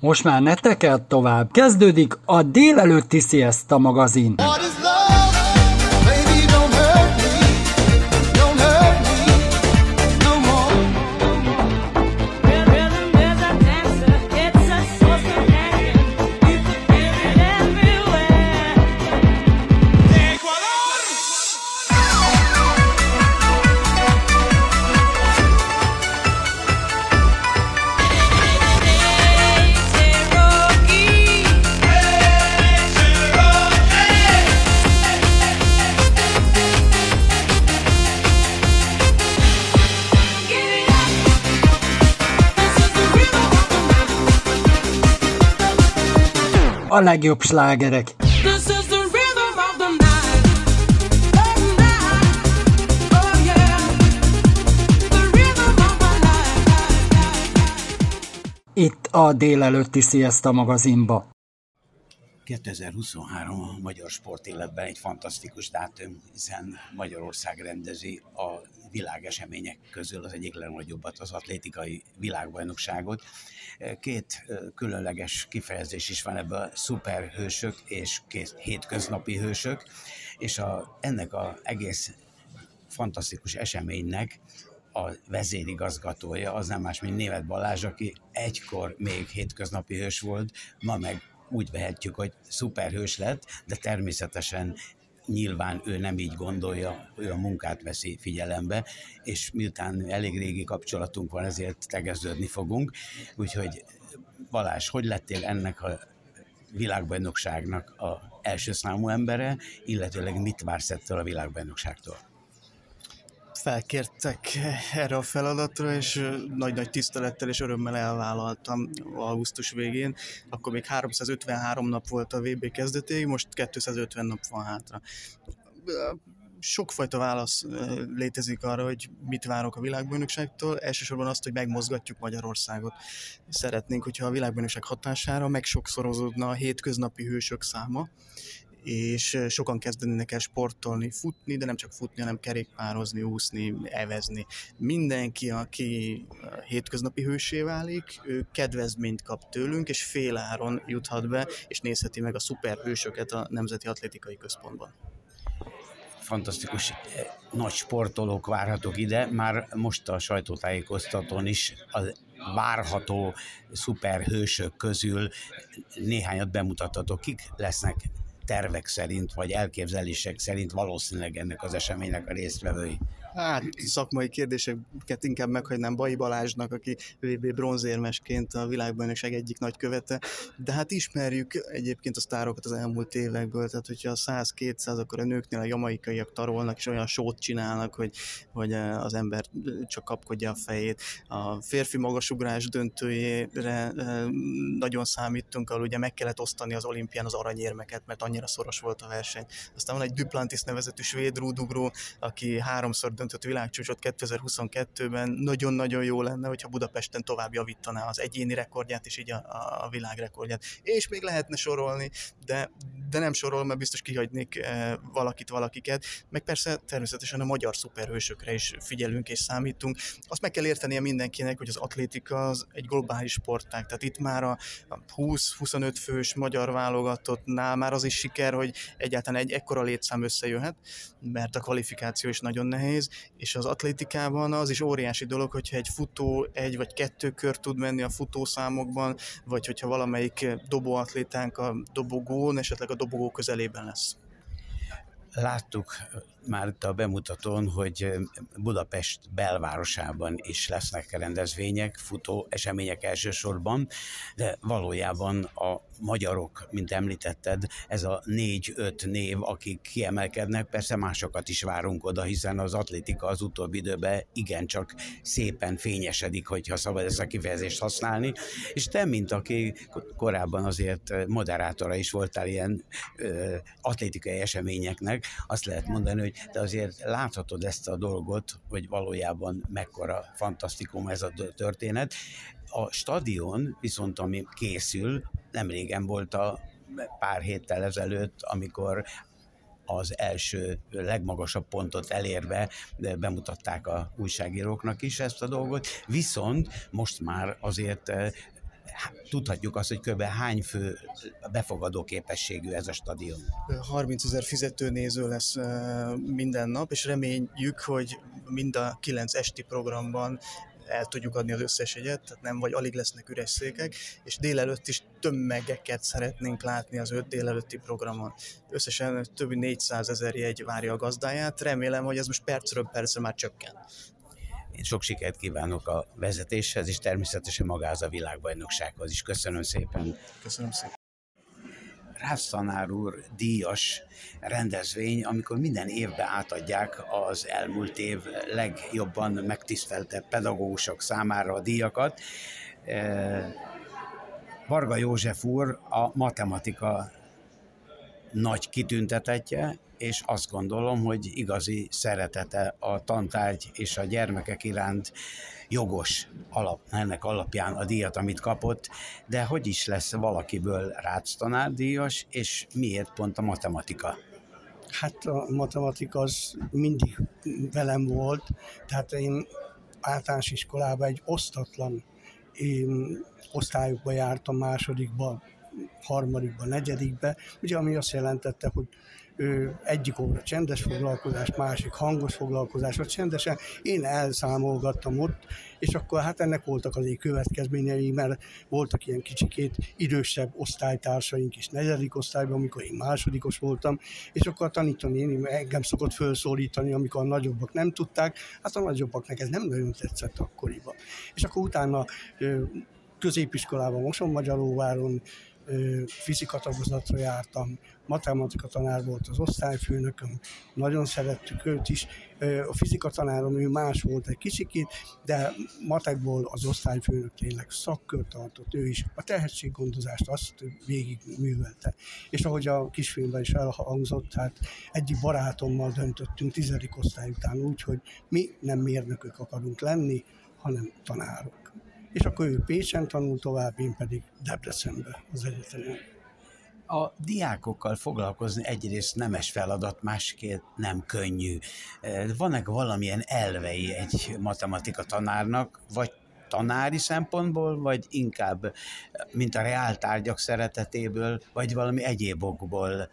Most már ne tekert tovább. Kezdődik a délelőtti Siesta magazin. What a legjobb slágerek. Itt a délelőtti Sziaszta magazinba. 2023 a magyar sportéletben egy fantasztikus dátum, hiszen Magyarország rendezi a világesemények közül az egyik legnagyobbat, az atlétikai világbajnokságot. Két különleges kifejezés is van ebben, szuperhősök és két hétköznapi hősök, és a, ennek az egész fantasztikus eseménynek a vezérigazgatója az nem más, mint Német Balázs, aki egykor még hétköznapi hős volt, ma meg úgy vehetjük, hogy szuperhős lett, de természetesen nyilván ő nem így gondolja, ő a munkát veszi figyelembe, és miután elég régi kapcsolatunk van, ezért tegeződni fogunk. Úgyhogy Balázs, hogy lettél ennek a világbajnokságnak a első számú embere, illetőleg mit vársz ettől a világbajnokságtól? Felkértek erre a feladatra, és nagy-nagy tisztelettel és örömmel elvállaltam augusztus végén. Akkor még 353 nap volt a VB kezdetéig, most 250 nap van hátra. Sokfajta válasz létezik arra, hogy mit várok a világbajnokságtól. Elsősorban azt, hogy megmozgatjuk Magyarországot. Szeretnénk, hogyha a világbajnokság hatására megsokszorozódna a hétköznapi hősök száma, és sokan kezdenének el sportolni, futni, de nem csak futni, hanem kerékpározni, úszni, evezni. Mindenki, aki hétköznapi hősé válik, ő kedvezményt kap tőlünk, és féláron juthat be, és nézheti meg a szuperhősöket a Nemzeti Atlétikai Központban fantasztikus nagy sportolók várhatók ide, már most a sajtótájékoztatón is a várható szuperhősök közül néhányat bemutattatok. Kik lesznek tervek szerint, vagy elképzelések szerint valószínűleg ennek az eseménynek a résztvevői? Hát szakmai kérdéseket inkább meghagynám Bai Balázsnak, aki VB bronzérmesként a világbajnokság egyik nagykövete, de hát ismerjük egyébként a sztárokat az elmúlt évekből, tehát hogyha a 100-200, akkor a nőknél a jamaikaiak tarolnak, és olyan sót csinálnak, hogy, hogy eh, az ember csak kapkodja a fejét. A férfi magasugrás döntőjére eh, nagyon számítunk, ahol ugye meg kellett osztani az olimpián az aranyérmeket, mert annyira szoros volt a verseny. Aztán van egy Duplantis nevezetű svéd rúdugró, aki háromszor döntött világcsúcsot 2022-ben. Nagyon-nagyon jó lenne, hogyha Budapesten tovább javítaná az egyéni rekordját és így a, a világrekordját. És még lehetne sorolni, de, de nem sorol, mert biztos kihagynék eh, valakit, valakiket. Meg persze természetesen a magyar szuperhősökre is figyelünk és számítunk. Azt meg kell értenie mindenkinek, hogy az atlétika az egy globális sportág. Tehát itt már a 20-25 fős magyar válogatottnál már az is siker, hogy egyáltalán egy ekkora létszám összejöhet, mert a kvalifikáció is nagyon nehéz, és az atlétikában az is óriási dolog, hogyha egy futó egy vagy kettő kör tud menni a futószámokban, vagy hogyha valamelyik dobóatlétánk a dobogón, esetleg a dobogó közelében lesz. Láttuk már itt a bemutatón, hogy Budapest belvárosában is lesznek rendezvények, futó események elsősorban, de valójában a magyarok, mint említetted, ez a négy-öt név, akik kiemelkednek, persze másokat is várunk oda, hiszen az atlétika az utóbbi időben igencsak szépen fényesedik, hogyha szabad ezt a kifejezést használni, és te, mint aki korábban azért moderátora is voltál ilyen ö, atlétikai eseményeknek, azt lehet mondani, hogy te azért láthatod ezt a dolgot, hogy valójában mekkora fantasztikum ez a történet, a stadion viszont, ami készül, nem régen volt a pár héttel ezelőtt, amikor az első legmagasabb pontot elérve bemutatták a újságíróknak is ezt a dolgot, viszont most már azért tudhatjuk azt, hogy kb. hány fő befogadó képességű ez a stadion? 30 ezer fizető néző lesz minden nap, és reményjük, hogy mind a kilenc esti programban el tudjuk adni az összes egyet, tehát nem vagy alig lesznek üres székek, és délelőtt is tömegeket szeretnénk látni az öt délelőtti programon. Összesen több mint 400 ezer jegy várja a gazdáját, remélem, hogy ez most percről percre már csökken. Én sok sikert kívánok a vezetéshez, és természetesen magához a világbajnoksághoz is. Köszönöm szépen. Köszönöm szépen. Rász tanár úr díjas rendezvény, amikor minden évben átadják az elmúlt év legjobban megtiszteltebb pedagógusok számára a díjakat. E, Varga József úr a matematika nagy kitüntetetje, és azt gondolom, hogy igazi szeretete a tantárgy és a gyermekek iránt jogos alap, ennek alapján a díjat, amit kapott, de hogy is lesz valakiből Rácz tanárdíjas, és miért pont a matematika? Hát a matematika az mindig velem volt, tehát én általános iskolában egy osztatlan én osztályokba jártam, másodikba, harmadikba, negyedikbe, ugye ami azt jelentette, hogy egyik óra csendes foglalkozás, másik hangos foglalkozás, vagy csendesen. Én elszámolgattam ott, és akkor hát ennek voltak azért következményei, mert voltak ilyen kicsikét idősebb osztálytársaink is negyedik osztályban, amikor én másodikos voltam, és akkor a tanítani engem szokott felszólítani, amikor a nagyobbak nem tudták, hát a nagyobbaknak ez nem nagyon tetszett akkoriban. És akkor utána középiskolában Moson-Magyaróváron fizika tagozatra jártam, matematika tanár volt az osztályfőnököm, nagyon szerettük őt is. A fizika tanárom ő más volt egy kicsikét, de matekból az osztályfőnök tényleg szakkör tartott, ő is a tehetséggondozást azt végig művelte. És ahogy a kisfilmben is elhangzott, hát egyik barátommal döntöttünk tizedik osztály után úgy, hogy mi nem mérnökök akarunk lenni, hanem tanárok és akkor ő Pécsen tanult tovább, én pedig Debrecenben az egyetemen. A diákokkal foglalkozni egyrészt nemes feladat, másként nem könnyű. Van-e valamilyen elvei egy matematika tanárnak, vagy tanári szempontból, vagy inkább, mint a reáltárgyak szeretetéből, vagy valami egyéb okból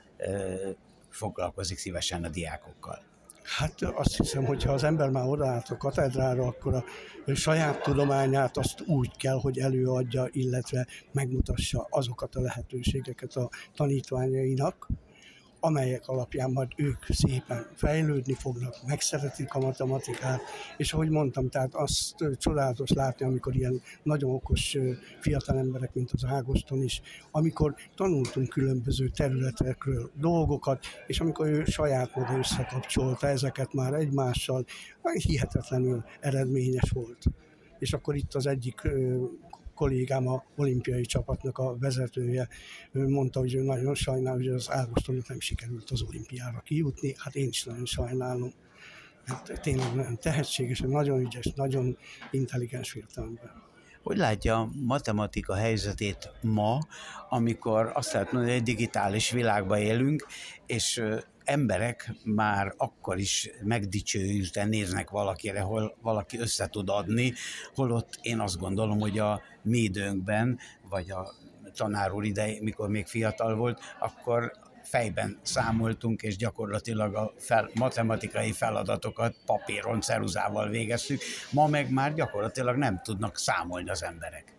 foglalkozik szívesen a diákokkal? Hát azt hiszem, hogy ha az ember már odaállt a katedrára, akkor a saját tudományát azt úgy kell, hogy előadja, illetve megmutassa azokat a lehetőségeket a tanítványainak, amelyek alapján majd ők szépen fejlődni fognak, megszeretik a matematikát, és ahogy mondtam, tehát azt csodálatos látni, amikor ilyen nagyon okos fiatal emberek, mint az Ágoston is, amikor tanultunk különböző területekről dolgokat, és amikor ő saját módon összekapcsolta ezeket már egymással, hihetetlenül eredményes volt. És akkor itt az egyik kollégám, a olimpiai csapatnak a vezetője, ő mondta, hogy ő nagyon sajnál, hogy az Ágostonnak nem sikerült az olimpiára kijutni. Hát én is nagyon sajnálom. Hát tényleg nagyon tehetséges, nagyon ügyes, nagyon intelligens fiatalember. Hogy látja a matematika helyzetét ma, amikor azt lehet mondani, hogy egy digitális világban élünk, és emberek már akkor is megdicsőülten néznek valakire, hol valaki össze tud adni, holott én azt gondolom, hogy a mi időnkben, vagy a tanár úr idején, mikor még fiatal volt, akkor fejben számoltunk, és gyakorlatilag a fel, matematikai feladatokat papíron, ceruzával végeztük. Ma meg már gyakorlatilag nem tudnak számolni az emberek.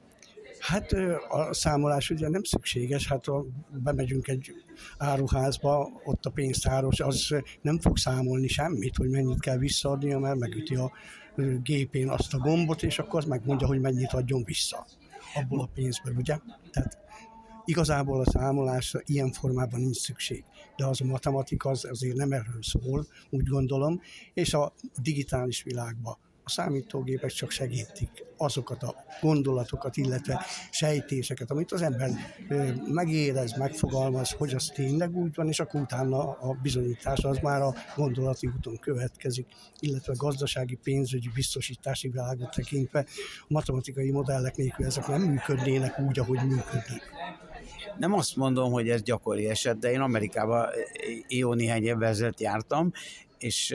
Hát a számolás ugye nem szükséges, hát ha bemegyünk egy áruházba, ott a pénztáros, az nem fog számolni semmit, hogy mennyit kell visszaadnia, mert megüti a gépén azt a gombot, és akkor az megmondja, hogy mennyit adjon vissza abból a pénzből, ugye? Tehát igazából a számolásra ilyen formában nincs szükség. De az a matematika az azért nem erről szól, úgy gondolom, és a digitális világban a számítógépek csak segítik azokat a gondolatokat, illetve sejtéseket, amit az ember megérez, megfogalmaz, hogy az tényleg úgy van, és akkor utána a bizonyítás az már a gondolati úton következik, illetve a gazdasági pénzügyi biztosítási világot tekintve a matematikai modellek nélkül ezek nem működnének úgy, ahogy működnek. Nem azt mondom, hogy ez gyakori eset, de én Amerikában jó néhány évvel ezelőtt jártam, és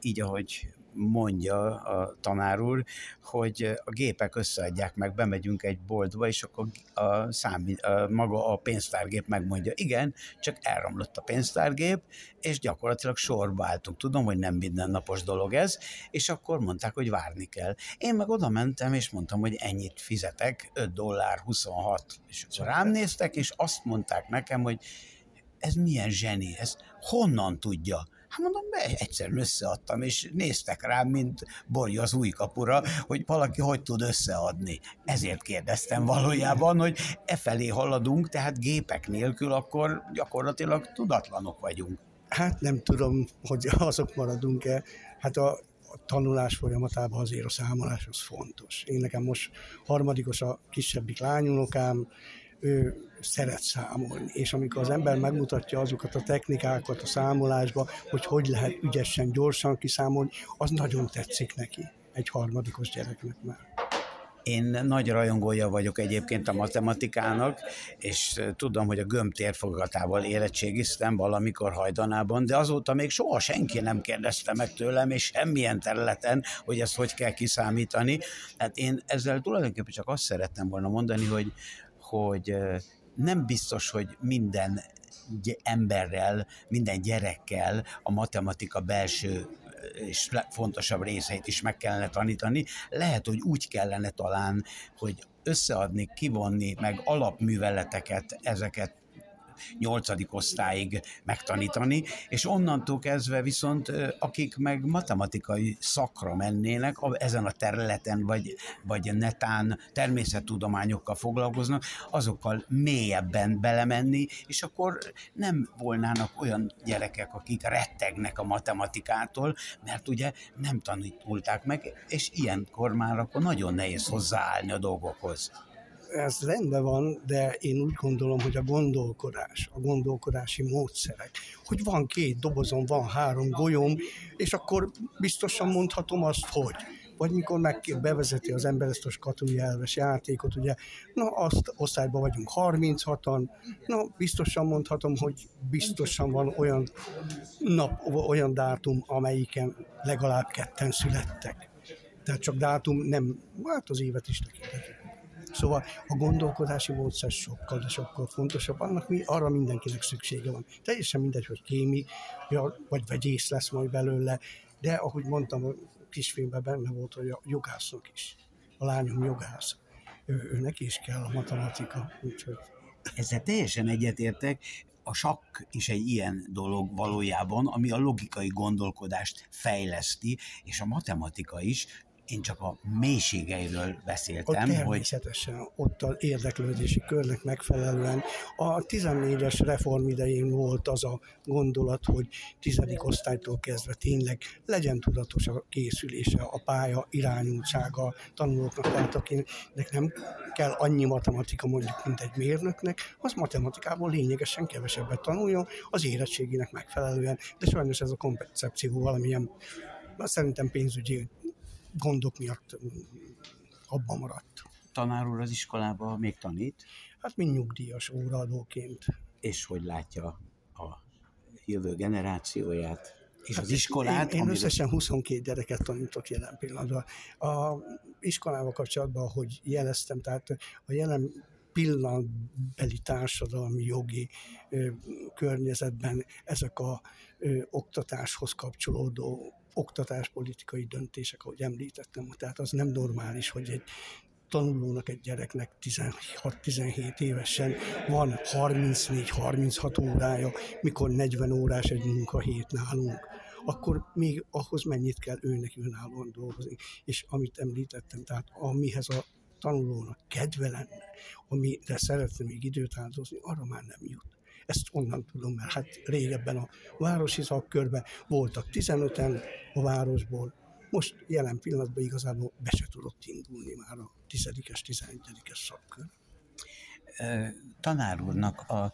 így, ahogy mondja a tanár úr, hogy a gépek összeadják meg, bemegyünk egy boltba, és akkor a, számít, a maga a pénztárgép megmondja, igen, csak elromlott a pénztárgép, és gyakorlatilag sorba álltunk. Tudom, hogy nem mindennapos dolog ez, és akkor mondták, hogy várni kell. Én meg oda mentem, és mondtam, hogy ennyit fizetek, 5 dollár 26, és rám néztek, és azt mondták nekem, hogy ez milyen zseni, ez honnan tudja? Hát mondom, be, egyszerűen összeadtam, és néztek rám, mint borja az új kapura, hogy valaki hogy tud összeadni. Ezért kérdeztem valójában, hogy e felé haladunk, tehát gépek nélkül akkor gyakorlatilag tudatlanok vagyunk. Hát nem tudom, hogy azok maradunk-e. Hát a, tanulás folyamatában azért a számolás az fontos. Én nekem most harmadikos a kisebbik lányunokám, ő szeret számolni, és amikor az ember megmutatja azokat a technikákat a számolásba, hogy hogy lehet ügyesen, gyorsan kiszámolni, az nagyon tetszik neki, egy harmadikos gyereknek már. Én nagy rajongója vagyok egyébként a matematikának, és tudom, hogy a gömb térfogatával érettségiztem valamikor hajdanában, de azóta még soha senki nem kérdezte meg tőlem, és semmilyen területen, hogy ezt hogy kell kiszámítani. Hát én ezzel tulajdonképpen csak azt szerettem volna mondani, hogy, hogy nem biztos, hogy minden emberrel, minden gyerekkel a matematika belső és fontosabb részeit is meg kellene tanítani. Lehet, hogy úgy kellene talán, hogy összeadni, kivonni, meg alapműveleteket, ezeket nyolcadik osztályig megtanítani, és onnantól kezdve viszont akik meg matematikai szakra mennének, ezen a területen, vagy, vagy netán természettudományokkal foglalkoznak, azokkal mélyebben belemenni, és akkor nem volnának olyan gyerekek, akik rettegnek a matematikától, mert ugye nem tanítulták meg, és ilyenkor már akkor nagyon nehéz hozzáállni a dolgokhoz ez rendben van, de én úgy gondolom, hogy a gondolkodás, a gondolkodási módszerek, hogy van két dobozom, van három golyóm, és akkor biztosan mondhatom azt, hogy vagy mikor meg bevezeti az ember ezt a skatúi elves játékot, ugye, na azt osztályban vagyunk 36-an, na biztosan mondhatom, hogy biztosan van olyan nap, olyan dátum, amelyiken legalább ketten születtek. Tehát csak dátum nem, hát az évet is tekintetjük. Szóval a gondolkodási módszer sokkal, de sokkal fontosabb. Annak mi, arra mindenkinek szüksége van. Teljesen mindegy, hogy kémi, vagy vegyész lesz majd belőle, de ahogy mondtam, a kisfilmben benne volt, hogy a jogászok is. A lányom jogász. Ő, ő neki is kell a matematika, úgyhogy ezzel teljesen egyetértek, a sakk is egy ilyen dolog valójában, ami a logikai gondolkodást fejleszti, és a matematika is, én csak a mélységeiről beszéltem. Ott természetesen, hogy... ott az érdeklődési körnek megfelelően. A 14-es reform idején volt az a gondolat, hogy tizedik osztálytól kezdve tényleg legyen tudatos a készülése, a pálya irányultsága tanulóknak, tehát akinek nem kell annyi matematika mondjuk, mint egy mérnöknek, az matematikából lényegesen kevesebbet tanuljon az érettségének megfelelően, de sajnos ez a koncepció valamilyen szerintem pénzügyi gondok miatt mm, abban maradt. Tanár úr az iskolában még tanít? Hát mint nyugdíjas óraadóként. És hogy látja a jövő generációját? És hát az iskolát? Én, én összesen 22 gyereket tanítok jelen pillanatban. A iskolával kapcsolatban, hogy jeleztem, tehát a jelen pillanatbeli társadalmi jogi ö, környezetben ezek a ö, oktatáshoz kapcsolódó oktatáspolitikai döntések, ahogy említettem. Tehát az nem normális, hogy egy tanulónak, egy gyereknek 16-17 évesen van 34-36 órája, mikor 40 órás egy munkahét nálunk, akkor még ahhoz mennyit kell őnek önállóan dolgozni. És amit említettem, tehát amihez a tanulónak kedve lenne, amire szeretne még időt áldozni, arra már nem jut. Ezt onnan tudom, mert hát régebben a városi szakkörben voltak 15-en a városból, most jelen pillanatban igazából be se tudott indulni már a 10-es, 11-es szakkör. Tanár úrnak a,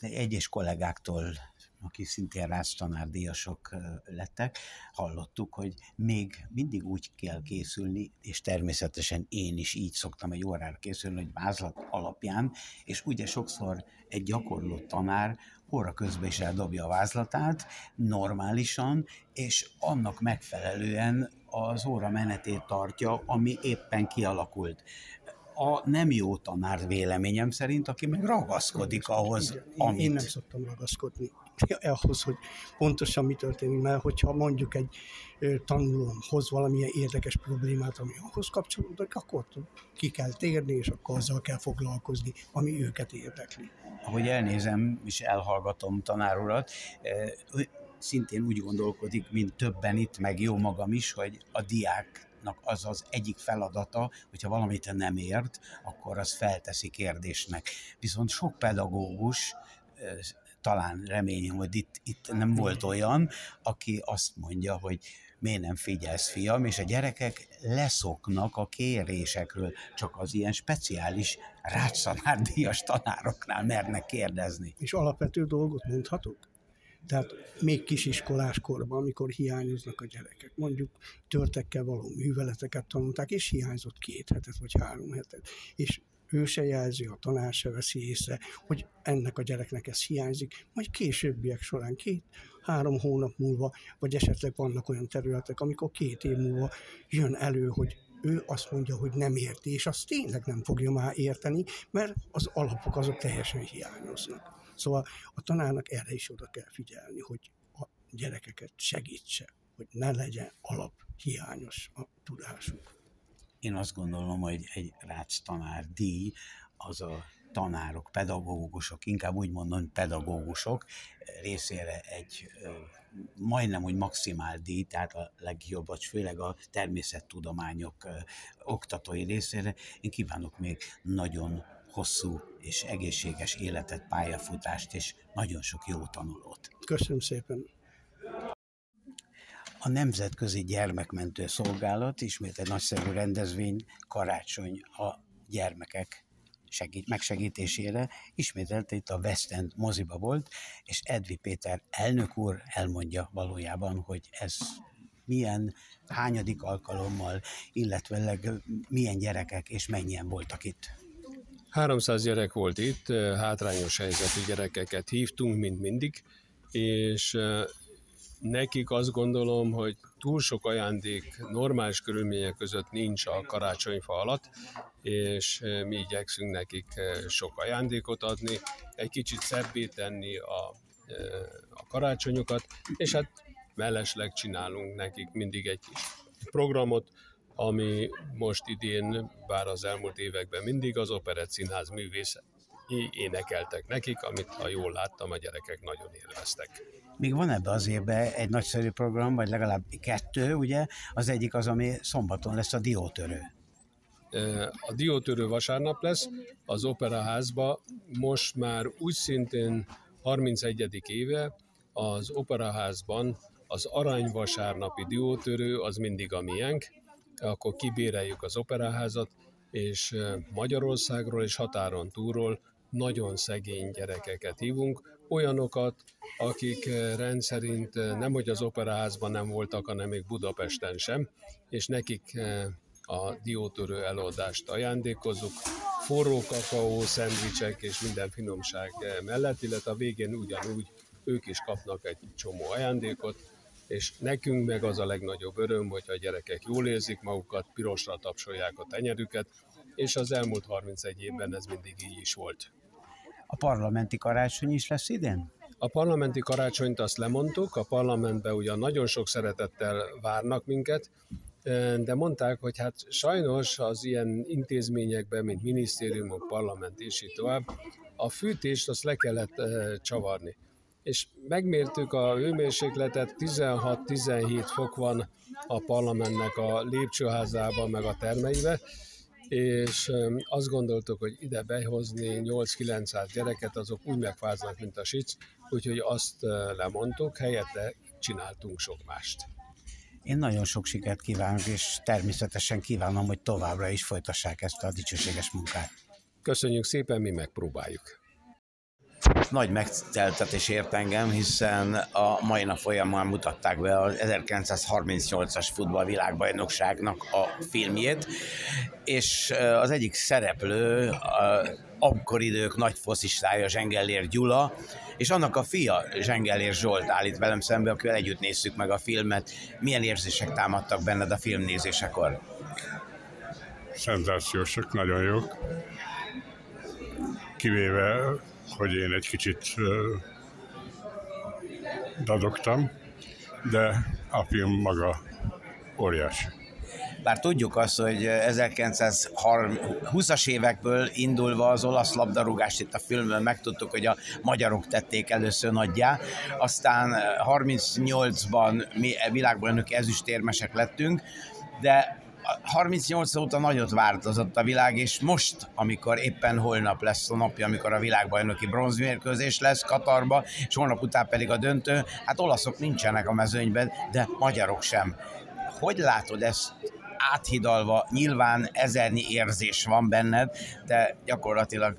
egyes kollégáktól aki szintén Rász tanárdíjasok lettek, hallottuk, hogy még mindig úgy kell készülni, és természetesen én is így szoktam egy órára készülni, hogy vázlat alapján, és ugye sokszor egy gyakorló tanár óra közben is eldobja a vázlatát, normálisan, és annak megfelelően az óra menetét tartja, ami éppen kialakult. A nem jó tanár véleményem szerint, aki meg ragaszkodik ahhoz, Igen, amit... Én nem szoktam ragaszkodni ahhoz, hogy pontosan mi történik, mert hogyha mondjuk egy tanulóm hoz valamilyen érdekes problémát, ami ahhoz kapcsolódik, akkor ki kell térni, és akkor azzal kell foglalkozni, ami őket érdekli. Ahogy elnézem és elhallgatom tanárurat, szintén úgy gondolkodik, mint többen itt, meg jó magam is, hogy a diák az az egyik feladata, hogyha valamit nem ért, akkor az felteszi kérdésnek. Viszont sok pedagógus talán reményem, hogy itt, itt nem volt olyan, aki azt mondja, hogy miért nem figyelsz, fiam, és a gyerekek leszoknak a kérésekről, csak az ilyen speciális rácszanárdíjas tanároknál mernek kérdezni. És alapvető dolgot mondhatok? Tehát még kisiskolás korban, amikor hiányoznak a gyerekek, mondjuk törtekkel való műveleteket tanulták, és hiányzott két hetet vagy három hetet, és ő se jelzi, a tanár se veszi észre, hogy ennek a gyereknek ez hiányzik, majd későbbiek során két, három hónap múlva, vagy esetleg vannak olyan területek, amikor két év múlva jön elő, hogy ő azt mondja, hogy nem érti, és azt tényleg nem fogja már érteni, mert az alapok azok teljesen hiányoznak. Szóval a tanárnak erre is oda kell figyelni, hogy a gyerekeket segítse, hogy ne legyen alap hiányos a tudásuk. Én azt gondolom, hogy egy Rácz tanár díj az a tanárok, pedagógusok, inkább úgy mondom, pedagógusok részére egy majdnem úgy maximál díj, tehát a legjobb, vagy főleg a természettudományok oktatói részére. Én kívánok még nagyon hosszú és egészséges életet, pályafutást és nagyon sok jó tanulót. Köszönöm szépen! A Nemzetközi Gyermekmentő Szolgálat ismét egy nagyszerű rendezvény, karácsony a gyermekek segít, megsegítésére. Ismételte itt a West End moziba volt, és Edvi Péter elnök úr elmondja valójában, hogy ez milyen hányadik alkalommal, illetve milyen gyerekek és mennyien voltak itt. 300 gyerek volt itt, hátrányos helyzetű gyerekeket hívtunk, mint mindig, és nekik azt gondolom, hogy túl sok ajándék normális körülmények között nincs a karácsonyfa alatt, és mi igyekszünk nekik sok ajándékot adni, egy kicsit szebbé tenni a, a karácsonyokat, és hát mellesleg csinálunk nekik mindig egy kis programot, ami most idén, bár az elmúlt években mindig az Operett Színház művészet énekeltek nekik, amit ha jól láttam, a gyerekek nagyon élveztek. Még van ebbe az évben egy nagyszerű program, vagy legalább kettő, ugye? Az egyik az, ami szombaton lesz a diótörő. A diótörő vasárnap lesz, az Operaházba most már úgy szintén 31. éve az Operaházban az aranyvasárnapi diótörő az mindig a miénk, akkor kibéreljük az operaházat, és Magyarországról és határon túlról nagyon szegény gyerekeket hívunk, olyanokat, akik rendszerint nem hogy az operaházban nem voltak, hanem még Budapesten sem, és nekik a diótörő előadást ajándékozunk, forró kakaó, szendvicsek és minden finomság mellett, illetve a végén ugyanúgy ők is kapnak egy csomó ajándékot, és nekünk meg az a legnagyobb öröm, hogyha a gyerekek jól érzik magukat, pirosra tapsolják a tenyerüket, és az elmúlt 31 évben ez mindig így is volt. A parlamenti karácsony is lesz idén? A parlamenti karácsonyt azt lemondtuk, a parlamentben ugyan nagyon sok szeretettel várnak minket, de mondták, hogy hát sajnos az ilyen intézményekben, mint minisztériumok, parlament és így tovább, a fűtést azt le kellett csavarni és megmértük a hőmérsékletet, 16-17 fok van a parlamentnek a lépcsőházában, meg a termeibe, és azt gondoltuk, hogy ide behozni 8-900 gyereket, azok úgy megfáznak, mint a sic, úgyhogy azt lemondtuk, helyette csináltunk sok mást. Én nagyon sok sikert kívánok, és természetesen kívánom, hogy továbbra is folytassák ezt a dicsőséges munkát. Köszönjük szépen, mi megpróbáljuk. Nagy megteltetés ért engem, hiszen a mai nap folyamán mutatták be az 1938-as futballvilágbajnokságnak a filmjét, és az egyik szereplő, akkor idők nagy foszistája Zsengellér Gyula, és annak a fia Zsengellér Zsolt állít velem szembe, akivel együtt nézzük meg a filmet. Milyen érzések támadtak benned a filmnézésekor? Szenzációsak, nagyon jók. Kivéve, hogy én egy kicsit dadogtam, de a film maga óriási. Bár tudjuk azt, hogy 1920-as évekből indulva az olasz labdarúgást itt a filmben megtudtuk, hogy a magyarok tették először nagyjá, aztán 38-ban mi világbajnoki ezüstérmesek lettünk, de 38 óta nagyot változott a világ, és most, amikor éppen holnap lesz a napja, amikor a világbajnoki bronzmérkőzés lesz Katarba, és holnap után pedig a döntő, hát olaszok nincsenek a mezőnyben, de magyarok sem. Hogy látod ezt áthidalva, nyilván ezernyi érzés van benned, de gyakorlatilag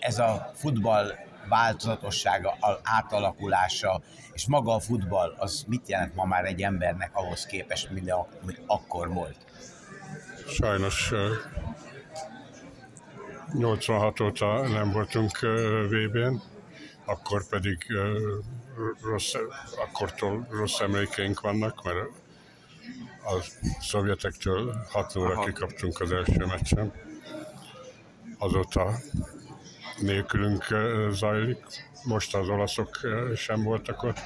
ez a futball változatossága, átalakulása, és maga a futball, az mit jelent ma már egy embernek ahhoz képest, mint akkor volt? Sajnos 86 óta nem voltunk VB-n, akkor pedig rossz, akkortól rossz emlékeink vannak, mert a szovjetektől 6 óra kikaptunk az első meccsen. Azóta nélkülünk zajlik, most az olaszok sem voltak ott,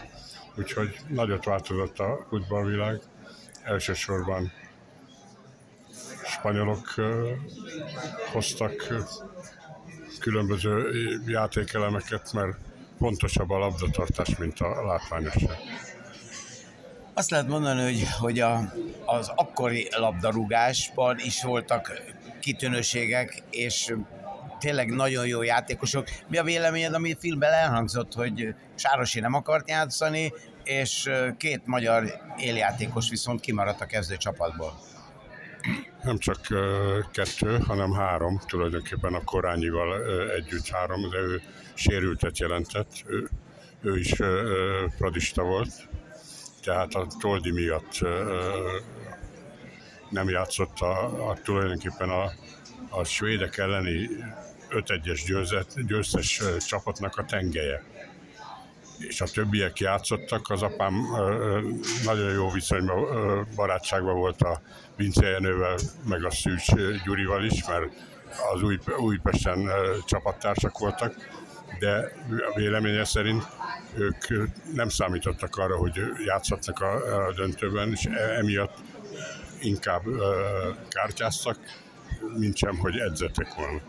úgyhogy nagyot változott a futballvilág. Elsősorban spanyolok hoztak különböző játékelemeket, mert pontosabb a labdatartás, mint a látványosság. Azt lehet mondani, hogy, hogy a, az akkori labdarúgásban is voltak kitűnőségek, és tényleg nagyon jó játékosok. Mi a véleményed, ami filmben elhangzott, hogy Sárosi nem akart játszani, és két magyar éljátékos viszont kimaradt a kezdő csapatból? Nem csak kettő, hanem három, tulajdonképpen a Korányival együtt három, de ő sérültet jelentett, ő, ő is pradista volt, tehát a Toldi miatt nem játszott a, a tulajdonképpen a, a svédek elleni 5-1-es győztes csapatnak a tengelye. És a többiek játszottak, az apám nagyon jó viszonyban, barátságban volt a Vince Jenővel, meg a Szűcs Gyurival is, mert az Új, Újpesten csapattársak voltak, de véleménye szerint ők nem számítottak arra, hogy játszhatnak a, a döntőben, és e, emiatt inkább kártyáztak, mint sem, hogy edzettek volna.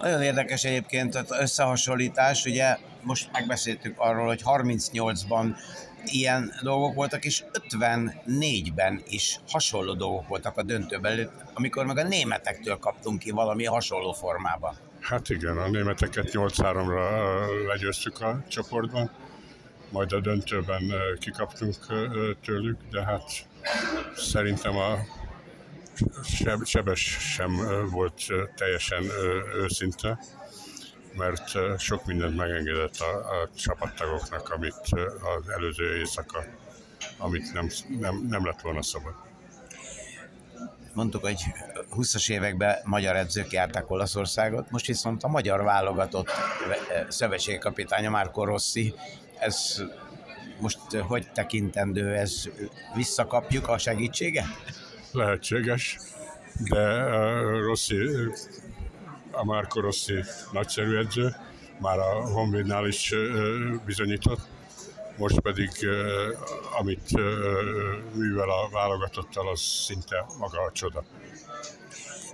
Nagyon érdekes egyébként az összehasonlítás, ugye most megbeszéltük arról, hogy 38-ban ilyen dolgok voltak, és 54-ben is hasonló dolgok voltak a döntőben, amikor meg a németektől kaptunk ki valami hasonló formában. Hát igen, a németeket 8-3-ra legyőztük a csoportban, majd a döntőben kikaptunk tőlük, de hát szerintem a Sebes sem volt teljesen őszinte, mert sok mindent megengedett a, a csapattagoknak, amit az előző éjszaka, amit nem, nem, nem lett volna szabad. Mondtuk, hogy 20-as években magyar edzők járták Olaszországot, most viszont a magyar válogatott szövetségkapitánya Márko Rossi, ez most hogy tekintendő, ez visszakapjuk a segítséget? Lehetséges, de Rossi, a Márko Rossi nagyszerű edző, már a Honvédnál is bizonyított, most pedig amit művel a válogatottal, az szinte maga a csoda.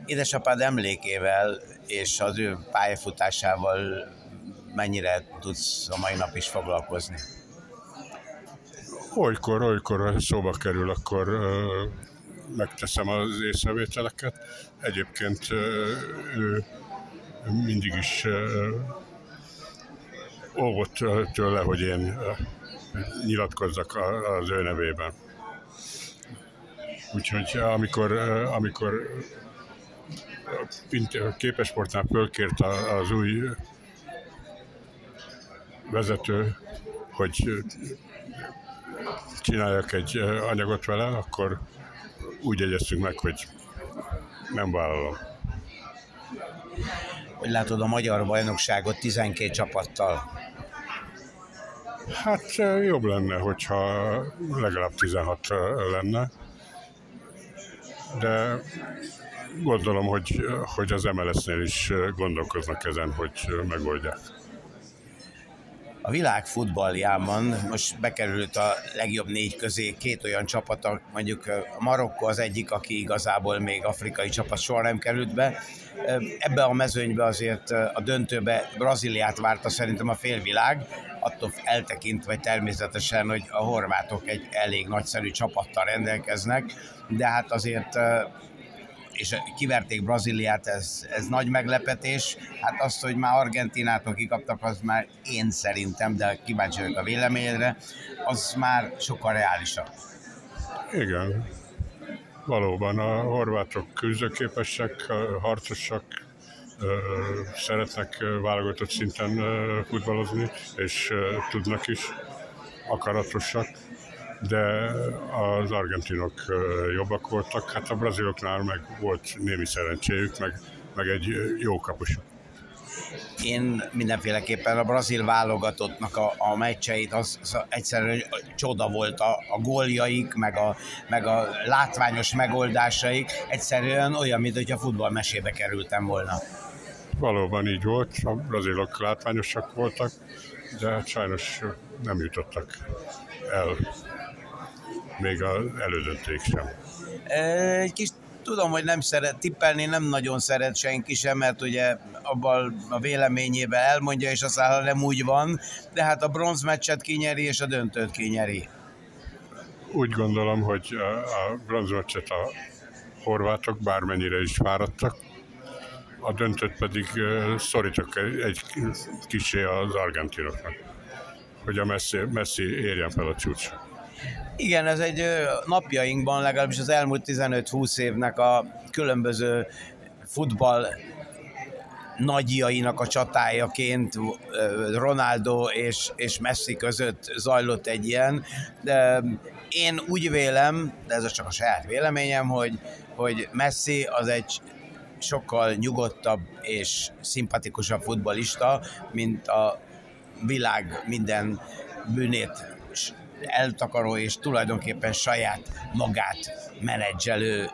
Édesapád emlékével és az ő pályafutásával mennyire tudsz a mai nap is foglalkozni? Olykor, olykor szóba kerül, akkor megteszem az észrevételeket. Egyébként ő mindig is óvott tőle, hogy én nyilatkozzak az ő nevében. Úgyhogy amikor, amikor képesportnál fölkért az új vezető, hogy csináljak egy anyagot vele, akkor úgy egyeztünk meg, hogy nem vállalom. Hogy látod a magyar bajnokságot 12 csapattal? Hát jobb lenne, hogyha legalább 16 lenne, de gondolom, hogy, hogy az MLS-nél is gondolkoznak ezen, hogy megoldják. A világ futballjában most bekerült a legjobb négy közé két olyan csapat, mondjuk a Marokko az egyik, aki igazából még afrikai csapat soha nem került be. Ebbe a mezőnybe azért a döntőbe Brazíliát várta szerintem a félvilág, attól eltekintve természetesen, hogy a horvátok egy elég nagyszerű csapattal rendelkeznek, de hát azért és kiverték Brazíliát, ez, ez nagy meglepetés. Hát azt, hogy már Argentinától kikaptak, az már én szerintem, de kíváncsi vagyok a véleményedre, az már sokkal reálisabb. Igen, valóban a horvátok küzdőképesek, harcosak, szeretnek válogatott szinten futballozni, és tudnak is, akaratosak de az argentinok jobbak voltak, hát a braziloknál meg volt némi szerencséjük, meg, meg egy jó kapusuk. Én mindenféleképpen a brazil válogatottnak a, a meccseit, az, az egyszerűen csoda volt a, a góljaik, meg a, meg a látványos megoldásaik, egyszerűen olyan, mint hogyha futballmesébe kerültem volna. Valóban így volt, a brazilok látványosak voltak, de hát sajnos nem jutottak el még az elődönték sem. Egy kis tudom, hogy nem szeret tippelni, nem nagyon szeret senki sem, mert ugye abban a véleményében elmondja, és aztán nem úgy van, de hát a bronzmeccset kinyeri, és a döntőt kinyeri. Úgy gondolom, hogy a bronzmeccset a horvátok bármennyire is fáradtak, a döntőt pedig szorítok egy kisé az argentinoknak, hogy a Messi, Messi érjen fel a csúcsra. Igen, ez egy napjainkban legalábbis az elmúlt 15-20 évnek a különböző futball nagyjainak a csatájaként Ronaldo és, és Messi között zajlott egy ilyen. De én úgy vélem, de ez csak a saját véleményem, hogy, hogy Messi az egy sokkal nyugodtabb és szimpatikusabb futbalista, mint a világ minden bűnét eltakaró és tulajdonképpen saját magát menedzselő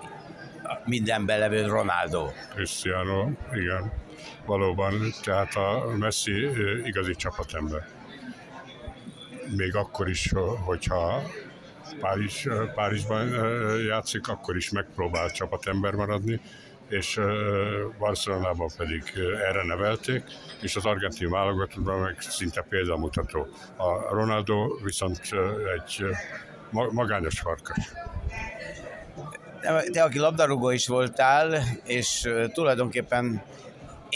mindenben levő Ronaldo. Cristiano, igen, valóban, tehát a Messi igazi csapatember. Még akkor is, hogyha Párizs, Párizsban játszik, akkor is megpróbál csapatember maradni, és Barcelonában pedig erre nevelték, és az argentin válogatottban meg szinte példamutató. A Ronaldo viszont egy magányos farkas. Te, aki labdarúgó is voltál, és tulajdonképpen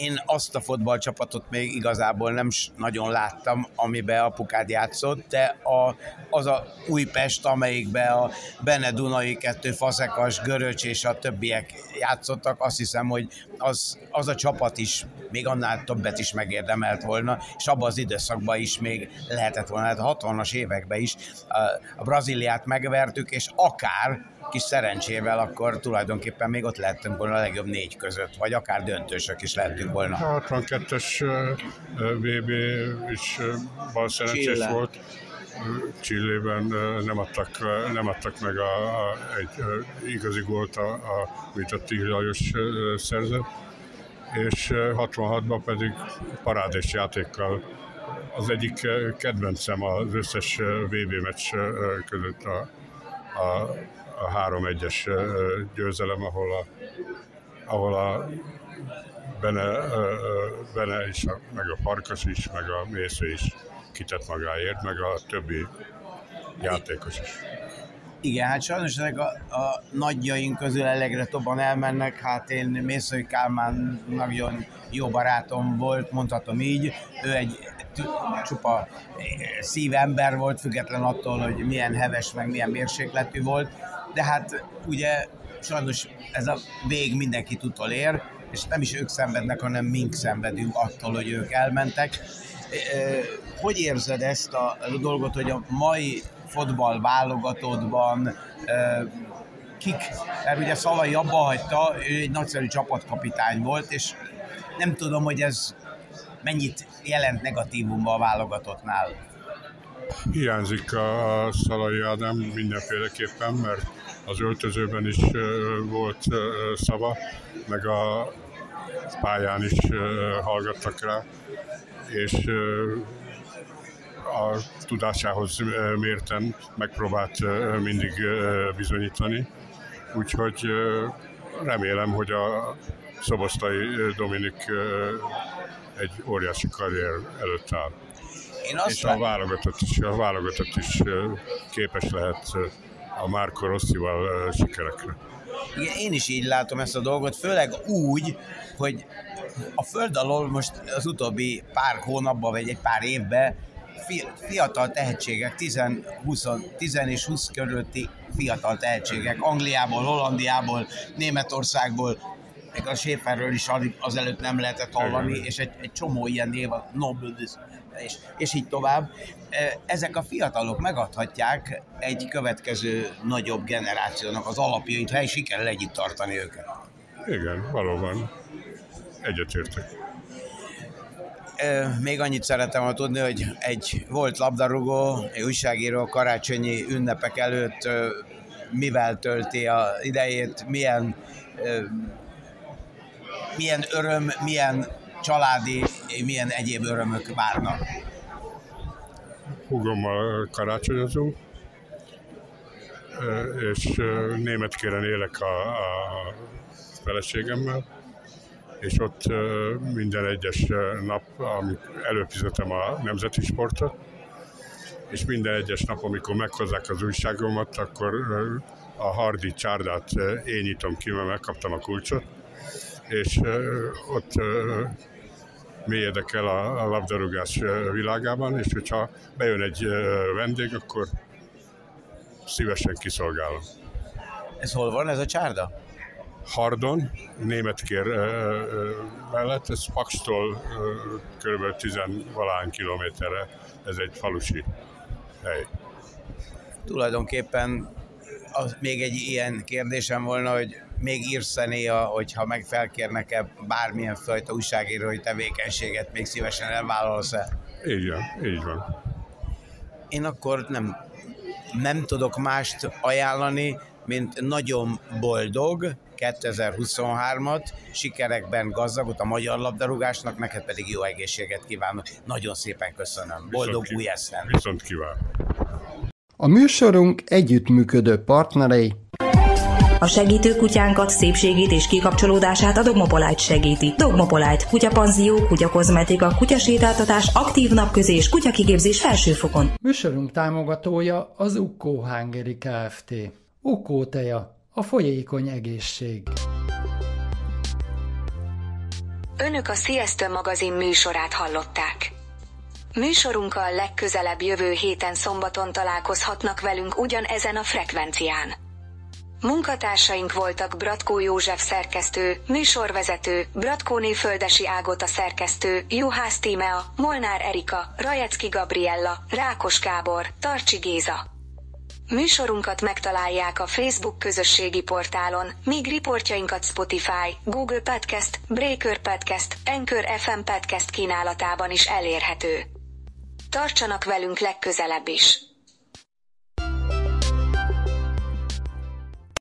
én azt a fotballcsapatot még igazából nem nagyon láttam, amiben apukád játszott, de a, az a Újpest, amelyikbe a Bene Dunai kettő, Faszekas, Göröcs és a többiek játszottak, azt hiszem, hogy az, az a csapat is még annál többet is megérdemelt volna, és abban az időszakban is még lehetett volna, hát a 60-as években is a, a Brazíliát megvertük, és akár kis szerencsével, akkor tulajdonképpen még ott lehetünk volna a legjobb négy között, vagy akár döntősök is lehetünk volna. A 62-es VB is bal szerencsés Chile. volt. Csillében nem adtak, nem adtak meg a, a, egy igazi gólt, a, a, mint a Tigri Lajos szerzett, és 66-ban pedig parádés játékkal az egyik kedvencem az összes VB meccs között a, a a 3-1-es győzelem, ahol a, ahol a Bene, Bene is, meg a Farkas is, meg a Mésző is kitett magáért, meg a többi játékos is. Igen, hát sajnos ezek a, a nagyjaink közül elegre tobban elmennek, hát én Mészői Kálmán nagyon jó barátom volt, mondhatom így, ő egy csupa szívember volt, független attól, hogy milyen heves, meg milyen mérsékletű volt, de hát ugye sajnos ez a vég mindenki utol ér, és nem is ők szenvednek, hanem mink szenvedünk attól, hogy ők elmentek. Hogy érzed ezt a dolgot, hogy a mai fotball válogatottban kik, mert ugye Szalai abba hagyta, ő egy nagyszerű csapatkapitány volt, és nem tudom, hogy ez mennyit jelent negatívumban a válogatottnál. Hiányzik a Szalai Ádám mindenféleképpen, mert az öltözőben is volt szava, meg a pályán is hallgattak rá, és a tudásához mérten megpróbált mindig bizonyítani. Úgyhogy remélem, hogy a Szobosztai Dominik egy óriási karrier előtt áll. Én azt és a válogatott, is, a válogatott is képes lehet a Márko Rosszival sikerekre. Igen, én is így látom ezt a dolgot, főleg úgy, hogy a föld alól most az utóbbi pár hónapban, vagy egy pár évben fiatal tehetségek, 10, 20, 10 és 20 körülötti fiatal tehetségek, Angliából, Hollandiából, Németországból, meg a Schäferről is azelőtt nem lehetett hallani, és egy, egy csomó ilyen név, a Nobel, és, és így tovább. Ezek a fiatalok megadhatják egy következő nagyobb generációnak az alapjait, ha sikerül együtt tartani őket. Igen, valóban. Egyetértek. Még annyit szeretem volna tudni, hogy egy volt labdarúgó, egy újságíró karácsonyi ünnepek előtt mivel tölti a idejét, milyen, milyen öröm, milyen családi, milyen egyéb örömök várnak. Hugommal karácsonyozunk, és németkéren élek a, a feleségemmel, és ott minden egyes nap, amikor előfizetem a nemzeti sportot, és minden egyes nap, amikor meghozzák az újságomat, akkor a hardi csárdát én nyitom ki, mert megkaptam a kulcsot, és ott mélyedek el a, a labdarúgás világában, és hogyha bejön egy vendég, akkor szívesen kiszolgálom. Ez hol van ez a csárda? Hardon, németkér mellett, ez Pakstól kb. 10 valány kilométerre, ez egy falusi hely. Tulajdonképpen az még egy ilyen kérdésem volna, hogy még írsz néha, hogyha meg felkérnek-e bármilyen fajta újságírói tevékenységet, még szívesen elvállalsz-e? Így van, így van. Én akkor nem, nem tudok mást ajánlani, mint nagyon boldog 2023-at, sikerekben gazdagot a magyar labdarúgásnak, neked pedig jó egészséget kívánok. Nagyon szépen köszönöm. Boldog viszont új eszem. Viszont kívánok. A műsorunk együttműködő partnerei a segítő kutyánkat, szépségét és kikapcsolódását a Dogmopolite segíti. Dogmopolite, kutyapanzió, kutyakozmetika, kutyasétáltatás, aktív napközés, kutyakigépzés felsőfokon. Műsorunk támogatója az Ukkó Hungary Kft. Ukkó teja, a folyékony egészség. Önök a Sziasztő magazin műsorát hallották. Műsorunkkal legközelebb jövő héten szombaton találkozhatnak velünk ugyanezen a frekvencián. Munkatársaink voltak Bratkó József szerkesztő, műsorvezető, Bratkóné Földesi Ágota szerkesztő, Juhász Tímea, Molnár Erika, Rajecki Gabriella, Rákos Gábor, Tarcsi Géza. Műsorunkat megtalálják a Facebook közösségi portálon, míg riportjainkat Spotify, Google Podcast, Breaker Podcast, Anchor FM Podcast kínálatában is elérhető. Tartsanak velünk legközelebb is!